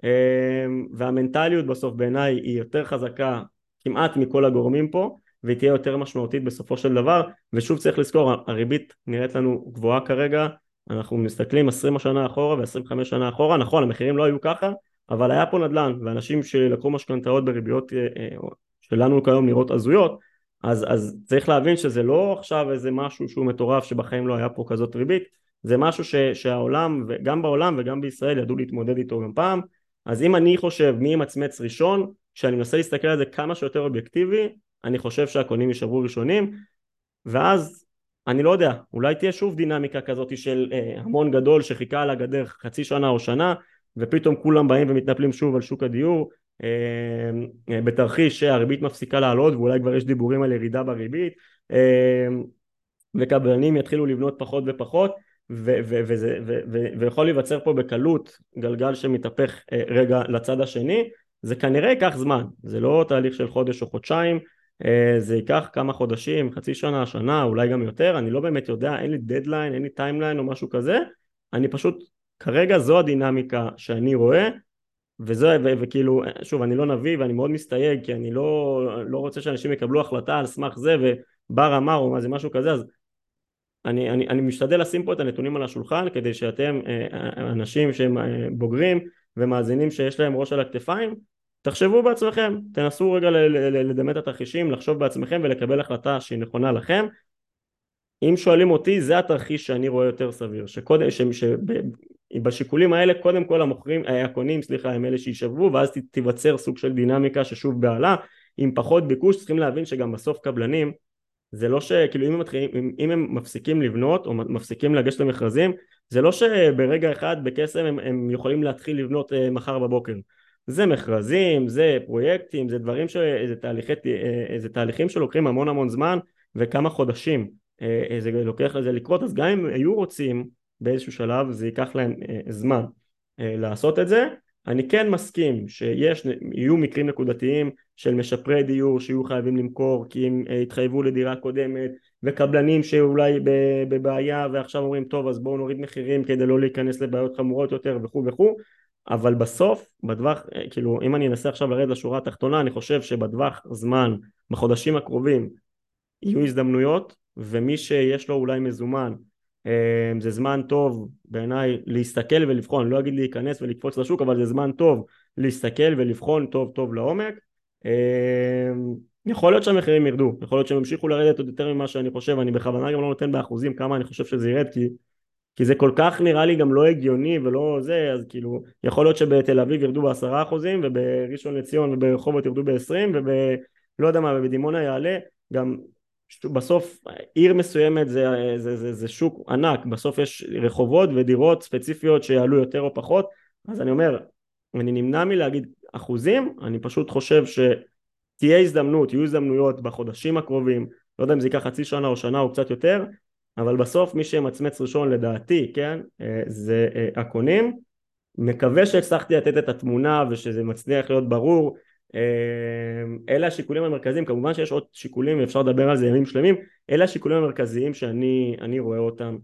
אמ, והמנטליות בסוף בעיניי היא יותר חזקה כמעט מכל הגורמים פה והיא תהיה יותר משמעותית בסופו של דבר ושוב צריך לזכור הריבית נראית לנו גבוהה כרגע אנחנו מסתכלים 20 שנה אחורה ו-25 שנה אחורה נכון המחירים לא היו ככה אבל היה פה נדל"ן ואנשים שלקחו משכנתאות בריביות אה, אה, שלנו כיום נראות הזויות אז, אז צריך להבין שזה לא עכשיו איזה משהו שהוא מטורף שבחיים לא היה פה כזאת ריבית זה משהו ש, שהעולם, גם בעולם וגם בישראל ידעו להתמודד איתו גם פעם. אז אם אני חושב מי ימצמץ ראשון כשאני מנסה להסתכל על זה כמה שיותר אובייקטיבי אני חושב שהקונים יישברו ראשונים. ואז אני לא יודע אולי תהיה שוב דינמיקה כזאת של אה, המון גדול שחיכה על הגדר חצי שנה או שנה ופתאום כולם באים ומתנפלים שוב על שוק הדיור בתרחיש שהריבית מפסיקה לעלות ואולי כבר יש דיבורים על ירידה בריבית וקבלנים יתחילו לבנות פחות ופחות ויכול להיווצר פה בקלות גלגל שמתהפך אה, רגע לצד השני זה כנראה ייקח זמן. זה לא תהליך של חודש או חודשיים אה, זה ייקח כמה חודשים חצי שנה שנה אולי גם יותר אני לא באמת יודע אין לי דדליין אין לי timeline או משהו כזה. אני פשוט כרגע זו הדינמיקה שאני רואה וזה ו- וכאילו שוב אני לא נביא ואני מאוד מסתייג כי אני לא, לא רוצה שאנשים יקבלו החלטה על סמך זה ובר אמר או מה זה משהו כזה אז אני, אני, אני משתדל לשים פה את הנתונים על השולחן כדי שאתם אה, אנשים שהם אה, בוגרים ומאזינים שיש להם ראש על הכתפיים תחשבו בעצמכם תנסו רגע לדמת את התרחישים לחשוב בעצמכם ולקבל החלטה שהיא נכונה לכם. אם שואלים אותי זה התרחיש שאני רואה יותר סביר שקודם שבשיקולים האלה קודם כל המוכרים אה, הקונים סליחה הם אלה שישבו ואז תיווצר סוג של דינמיקה ששוב בעלה עם פחות ביקוש צריכים להבין שגם בסוף קבלנים זה לא שכאילו אם הם, מתחילים, אם, אם הם מפסיקים לבנות או מפסיקים לגשת למכרזים זה לא שברגע אחד בקסם הם, הם יכולים להתחיל לבנות אה, מחר בבוקר. זה מכרזים, זה פרויקטים, זה דברים ש... זה, תהליכי, אה, זה תהליכים שלוקחים המון המון זמן וכמה חודשים. אה, אה, זה לוקח לזה לקרות אז גם אם היו רוצים באיזשהו שלב זה ייקח להם אה, זמן אה, לעשות את זה. אני כן מסכים שיש, יהיו מקרים נקודתיים של משפרי דיור שיהיו חייבים למכור כי הם אה, התחייבו לדירה קודמת וקבלנים שאולי בבעיה ועכשיו אומרים טוב אז בואו נוריד מחירים כדי לא להיכנס לבעיות חמורות יותר וכו' וכו' אבל בסוף בטווח אה, כאילו אם אני אנסה עכשיו לרדת לשורה התחתונה אני חושב שבטווח זמן בחודשים הקרובים יהיו הזדמנויות ומי שיש לו אולי מזומן אה, זה זמן טוב בעיניי להסתכל ולבחון, לא אגיד להיכנס ולקפוץ לשוק אבל זה זמן טוב להסתכל ולבחון טוב טוב לעומק יכול להיות שהמחירים ירדו, יכול להיות שהם ימשיכו לרדת עוד יותר ממה שאני חושב, אני בכוונה גם לא נותן באחוזים כמה אני חושב שזה ירד כי, כי זה כל כך נראה לי גם לא הגיוני ולא זה, אז כאילו יכול להיות שבתל אביב ירדו בעשרה אחוזים ובראשון לציון וברחובות ירדו בעשרים ולא יודע מה ובדימונה יעלה גם בסוף עיר מסוימת זה, זה, זה, זה שוק ענק, בסוף יש רחובות ודירות ספציפיות שיעלו יותר או פחות, אז אני אומר, אני נמנע מלהגיד אחוזים, אני פשוט חושב שתהיה הזדמנות, יהיו הזדמנויות בחודשים הקרובים, לא יודע אם זה ייקח חצי שנה או שנה או קצת יותר, אבל בסוף מי שמצמץ ראשון לדעתי, כן, אה, זה אה, הקונים, מקווה שהצלחתי לתת את התמונה ושזה מצליח להיות ברור. אמ, אלה השיקולים המרכזיים, כמובן שיש עוד שיקולים ואפשר לדבר על זה ימים שלמים, אלה השיקולים המרכזיים שאני רואה אותם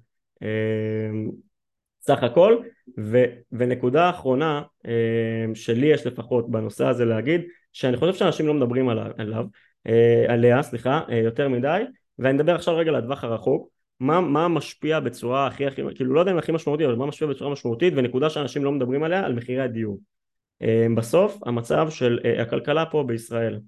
סך הכל, ו, ונקודה אחרונה אמ, שלי יש לפחות בנושא הזה להגיד, שאני חושב שאנשים לא מדברים עליו, אה, עליה, סליחה, אה, יותר מדי, ואני מדבר עכשיו רגע לטווח הרחוק, מה, מה משפיע בצורה הכי הכי, כאילו לא יודע אם הכי משמעותית, אבל מה משפיע בצורה משמעותית, ונקודה שאנשים לא מדברים עליה, על מחירי הדיור. אה, בסוף המצב של אה, הכלכלה פה בישראל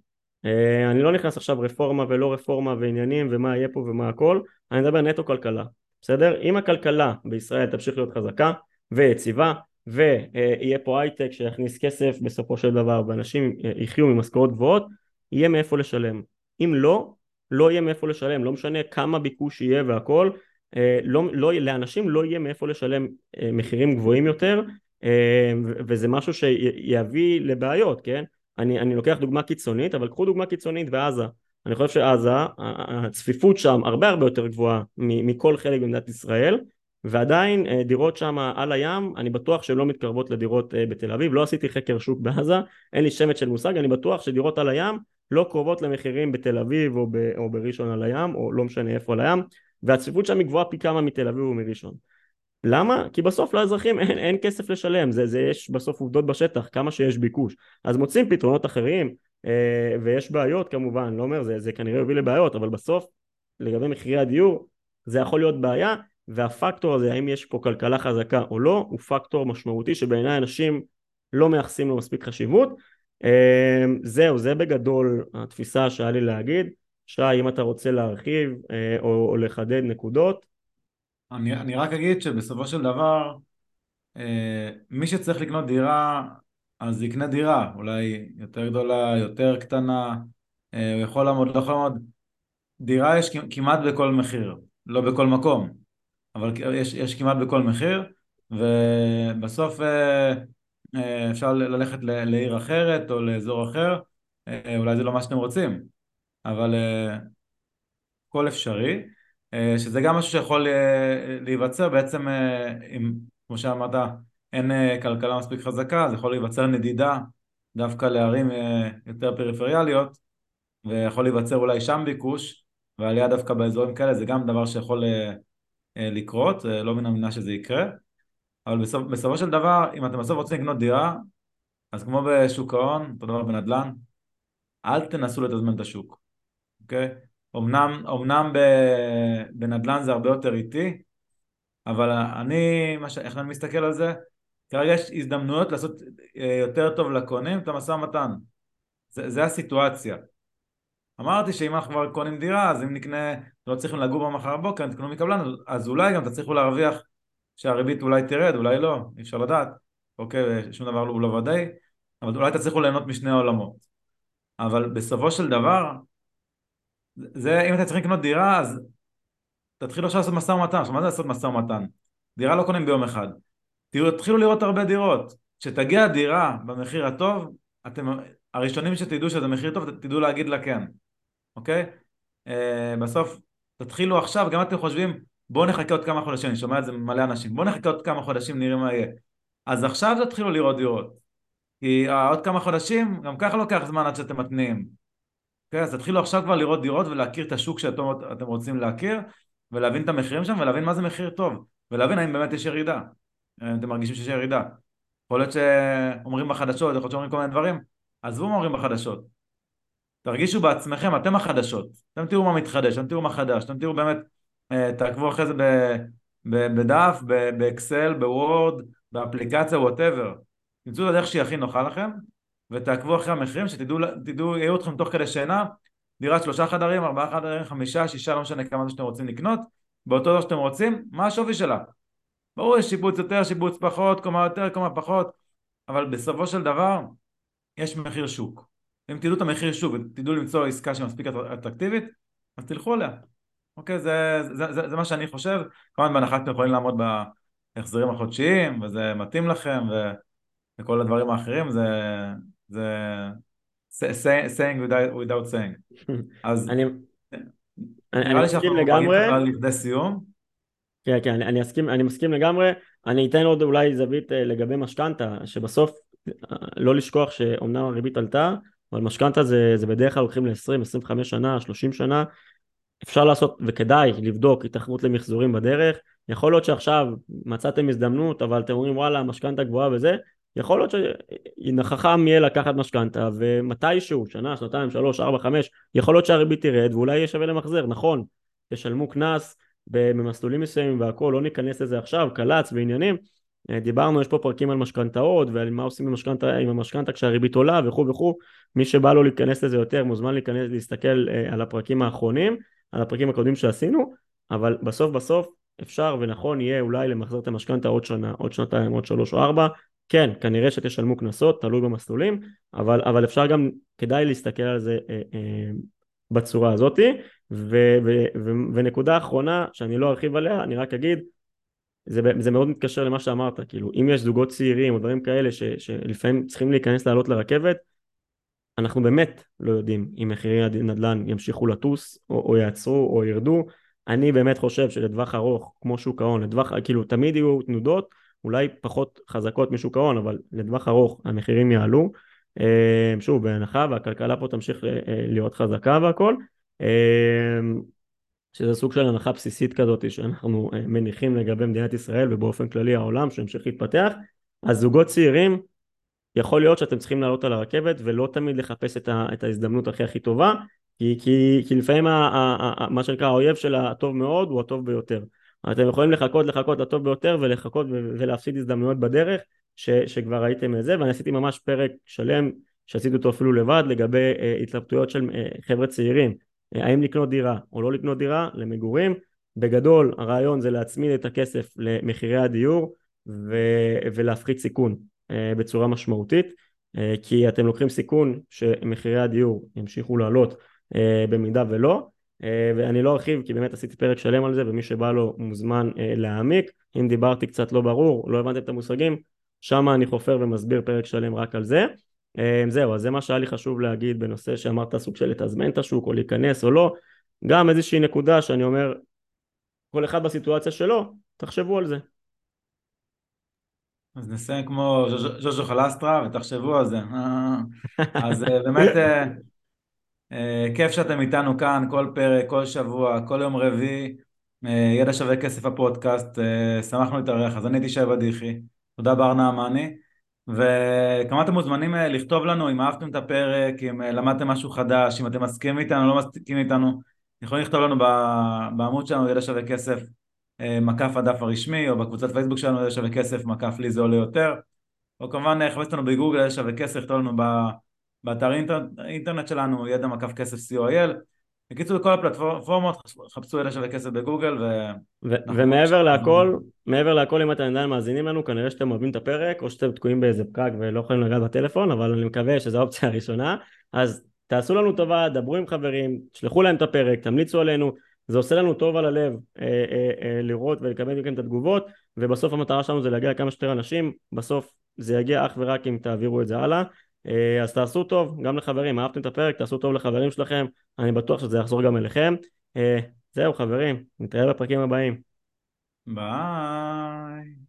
אה, אני לא נכנס עכשיו רפורמה ולא רפורמה ועניינים ומה יהיה פה ומה הכל אני מדבר נטו כלכלה בסדר? אם הכלכלה בישראל תמשיך להיות חזקה ויציבה ויהיה פה הייטק שיכניס כסף בסופו של דבר ואנשים יחיו ממשכורות גבוהות יהיה מאיפה לשלם אם לא לא יהיה מאיפה לשלם לא משנה כמה ביקוש יהיה והכל לא, לא, לאנשים לא יהיה מאיפה לשלם מחירים גבוהים יותר אה, וזה משהו שיביא לבעיות, כן? אני, אני לוקח דוגמה קיצונית, אבל קחו דוגמה קיצונית בעזה. אני חושב שעזה, הצפיפות שם הרבה הרבה יותר גבוהה מכל חלק במדינת ישראל, ועדיין אה, דירות שם על הים, אני בטוח שהן לא מתקרבות לדירות אה, בתל אביב, לא עשיתי חקר שוק בעזה, אין לי שמץ של מושג, אני בטוח שדירות על הים לא קרובות למחירים בתל אביב או, ב, או בראשון על הים, או לא משנה איפה על הים, והצפיפות שם היא גבוהה פי כמה מתל אביב ומראשון. למה? כי בסוף לאזרחים אין, אין כסף לשלם, זה, זה יש בסוף עובדות בשטח, כמה שיש ביקוש. אז מוצאים פתרונות אחרים, ויש בעיות כמובן, לא אומר, זה, זה כנראה יוביל לבעיות, אבל בסוף לגבי מחירי הדיור זה יכול להיות בעיה, והפקטור הזה, האם יש פה כלכלה חזקה או לא, הוא פקטור משמעותי שבעיניי אנשים לא מייחסים לו מספיק חשיבות. אה, זהו, זה בגדול התפיסה שהיה לי להגיד. שי, אם אתה רוצה להרחיב אה, או, או לחדד נקודות, אני, אני רק אגיד שבסופו של דבר אה, מי שצריך לקנות דירה אז יקנה דירה אולי יותר גדולה, יותר קטנה אה, הוא יכול לעמוד, לא יכול לעמוד. דירה יש כמעט בכל מחיר לא בכל מקום אבל יש, יש כמעט בכל מחיר ובסוף אה, אה, אפשר ללכת לעיר אחרת או לאזור אחר, אולי זה לא מה שאתם רוצים, אבל הכל אפשרי, שזה גם משהו שיכול להיווצר בעצם, אם, כמו שאמרת, אין כלכלה מספיק חזקה, אז יכול להיווצר נדידה דווקא לערים יותר פריפריאליות, ויכול להיווצר אולי שם ביקוש, ועלייה דווקא באזורים כאלה זה גם דבר שיכול לקרות, לא מן הנמנע שזה יקרה. אבל בסופ, בסופו של דבר, אם אתם בסוף רוצים לקנות דירה, אז כמו בשוק ההון, אותו דבר בנדל"ן, אל תנסו לתזמן את השוק, אוקיי? אמנם, אמנם בנדל"ן זה הרבה יותר איטי, אבל אני, ש... איך אני מסתכל על זה? כרגע יש הזדמנויות לעשות אה, יותר טוב לקונים את המשא ומתן. זה, זה הסיטואציה. אמרתי שאם אנחנו כבר קונים דירה, אז אם נקנה, לא צריכים לגור בה מחר בבוקר, תקנו מקבלן, אז אולי גם תצליחו להרוויח שהריבית אולי תרד, אולי לא, אי אפשר לדעת, אוקיי, שום דבר הוא לא ודאי, אבל אולי תצליחו ליהנות משני העולמות. אבל בסופו של דבר, זה, אם אתם צריכים לקנות דירה, אז תתחילו עכשיו לעשות משא ומתן. עכשיו, מה זה לעשות משא ומתן? דירה לא קונים ביום אחד. תתחילו לראות הרבה דירות. כשתגיע דירה במחיר הטוב, אתם הראשונים שתדעו שזה מחיר טוב, תדעו להגיד לה כן, אוקיי? Uh, בסוף, תתחילו עכשיו, גם אתם חושבים, בואו נחכה עוד כמה חודשים, אני שומע את זה ממלא אנשים, בואו נחכה עוד כמה חודשים, נראה מה יהיה. אז עכשיו תתחילו לראות דירות. כי אה, עוד כמה חודשים, גם ככה לוקח זמן עד שאתם מתניעים. אוקיי, אז תתחילו עכשיו כבר לראות דירות ולהכיר את השוק שאתם רוצים להכיר, ולהבין את המחירים שם, ולהבין מה זה מחיר טוב, ולהבין האם באמת יש ירידה. אם אתם מרגישים שיש ירידה. יכול להיות שאומרים בחדשות, יכול להיות שאומרים כל מיני דברים, עזבו מה אומרים בחדשות. תרגישו בעצמכם, אתם החדשות. אתם תראו מה מתחדש, אתם תראו מה חדש, אתם תראו באמת אה, תעקבו אחרי זה בדף, באקסל, בוורד, באפליקציה, whatever. תמצאו את הדרך שהיא הכי נוחה לכם, ותעקבו אחרי המחירים, שתדעו, יהיו אתכם תוך כדי שינה, דירת שלושה חדרים, ארבעה חדרים, חמישה, שישה, לא משנה כמה זה שאתם רוצים לקנות, באותו דבר שאתם רוצים, מה השווי שלה? ברור, יש שיבוץ יותר, שיבוץ פחות, קומה יותר, קומה פחות, אבל בסופו של דבר, יש מחיר שוק. אם תדעו את המחיר שוק ותדעו למצוא עסקה שמספיק אטרקטיבית, אז תלכו עליה. אוקיי, זה, זה, זה, זה מה שאני חושב, כמובן בהנחה שאתם יכולים לעמוד בהחזרים החודשיים, וזה מתאים לכם, ו, וכל הדברים האחרים, זה, זה saying without, without saying. אז אני, אני מסכים לגמרי. לכדי סיום. כן, כן, אני, אני, אסכים, אני מסכים לגמרי. אני אתן עוד אולי זווית אה, לגבי משכנתה, שבסוף אה, לא לשכוח שאומנם הריבית עלתה, אבל משכנתה זה, זה בדרך כלל לוקחים ל-20, 25 שנה, 30 שנה, אפשר לעשות וכדאי לבדוק התכנות למחזורים בדרך. יכול להיות שעכשיו מצאתם הזדמנות אבל אתם אומרים וואלה המשכנתה גבוהה וזה. יכול להיות שחכם יהיה לקחת משכנתה ומתישהו שנה שנתיים שלוש ארבע חמש יכול להיות שהריבית תרד ואולי יהיה שווה למחזר. נכון תשלמו קנס במסלולים מסוימים והכל לא ניכנס לזה עכשיו קלץ ועניינים. דיברנו יש פה פרקים על משכנתאות ועל מה עושים במשכנתה, עם המשכנתה כשהריבית עולה וכו' וכו' מי שבא לו להיכנס לזה יותר מוזמן להיכנס להסתכל אה, על הפרקים האחרונים על הפרקים הקודמים שעשינו, אבל בסוף בסוף אפשר ונכון יהיה אולי למחזר את המשכנתה עוד שנה, עוד שנתיים, עוד שלוש או ארבע, כן, כנראה שתשלמו קנסות, תלוי במסלולים, אבל, אבל אפשר גם, כדאי להסתכל על זה אה, אה, בצורה הזאתי, ו, ו, ו, ונקודה אחרונה, שאני לא ארחיב עליה, אני רק אגיד, זה, זה מאוד מתקשר למה שאמרת, כאילו אם יש זוגות צעירים או דברים כאלה ש, שלפעמים צריכים להיכנס לעלות לרכבת, אנחנו באמת לא יודעים אם מחירי הנדל"ן ימשיכו לטוס או, או יעצרו או ירדו. אני באמת חושב שלטווח ארוך כמו שוק ההון לטווח כאילו תמיד יהיו תנודות אולי פחות חזקות משוק ההון אבל לטווח ארוך המחירים יעלו שוב בהנחה והכלכלה פה תמשיך אה, להיות חזקה והכל אה, שזה סוג של הנחה בסיסית כזאת שאנחנו מניחים לגבי מדינת ישראל ובאופן כללי העולם שהמשך להתפתח אז זוגות צעירים יכול להיות שאתם צריכים לעלות על הרכבת ולא תמיד לחפש את, ה, את ההזדמנות הכי הכי טובה כי, כי, כי לפעמים ה, ה, ה, מה שנקרא האויב של הטוב מאוד הוא הטוב ביותר. אתם יכולים לחכות לחכות לטוב ביותר ולחכות ולהפסיד הזדמנויות בדרך ש, שכבר הייתם את זה ואני עשיתי ממש פרק שלם שעשיתי אותו אפילו לבד לגבי אה, התלבטויות של אה, חבר'ה צעירים. אה, האם לקנות דירה או לא לקנות דירה למגורים? בגדול הרעיון זה להצמיד את הכסף למחירי הדיור ו, ולהפחית סיכון אה, בצורה משמעותית אה, כי אתם לוקחים סיכון שמחירי הדיור ימשיכו לעלות אה, במידה ולא ואני לא ארחיב כי באמת עשיתי פרק שלם על זה ומי שבא לו מוזמן להעמיק. אם דיברתי קצת לא ברור, לא הבנתם את המושגים שם אני חופר ומסביר פרק שלם רק על זה. זהו, אז זה מה שהיה לי חשוב להגיד בנושא שאמרת סוג של לתזמן את השוק או להיכנס או לא. גם איזושהי נקודה שאני אומר, כל אחד בסיטואציה שלו, תחשבו על זה. אז נסיים כמו ז'וז'ו חלסטרה ותחשבו על זה. אה, אז אה, באמת אה, כיף שאתם איתנו כאן כל פרק, כל שבוע, כל יום רביעי, ידע שווה כסף הפודקאסט, שמחנו להתארח, אז אני הייתי שי בדיחי, תודה בר נעמני, וכמה אתם מוזמנים לכתוב לנו אם אהבתם את הפרק, אם למדתם משהו חדש, אם אתם מסכימים איתנו, לא מסכימים איתנו, יכולים לכתוב לנו בעמוד שלנו ידע שווה כסף אה, מקף הדף הרשמי, או בקבוצת פייסבוק שלנו ידע שווה כסף, מקף לי זה עולה יותר, או כמובן אה, חפש אותנו בגוגל ידע שווה כסף, כתוב לנו באתר האינטרנט שלנו ידע מקף כסף co.il בקיצור לכל הפלטפורמות חפשו ידע שווה כסף בגוגל ו... ו- ומעבר להכל, מעבר להכל אם אתם עדיין מאזינים לנו כנראה שאתם אוהבים את הפרק או שאתם תקועים באיזה פקק ולא יכולים לגעת בטלפון אבל אני מקווה שזו האופציה הראשונה. אז תעשו לנו טובה, דברו עם חברים, תשלחו להם את הפרק, תמליצו עלינו. זה עושה לנו טוב על הלב אה, אה, אה, לראות ולקבל מכם את התגובות ובסוף המטרה שלנו זה להגיע לכמה שיותר אנשים. בסוף זה יגיע אך ורק אם תעבירו את זה הלאה. אה, אז תעשו טוב גם לחברים אהבתם את הפרק תעשו טוב לחברים שלכם אני בטוח שזה יחזור גם אליכם. אה, זהו חברים נתראה בפרקים הבאים. ביי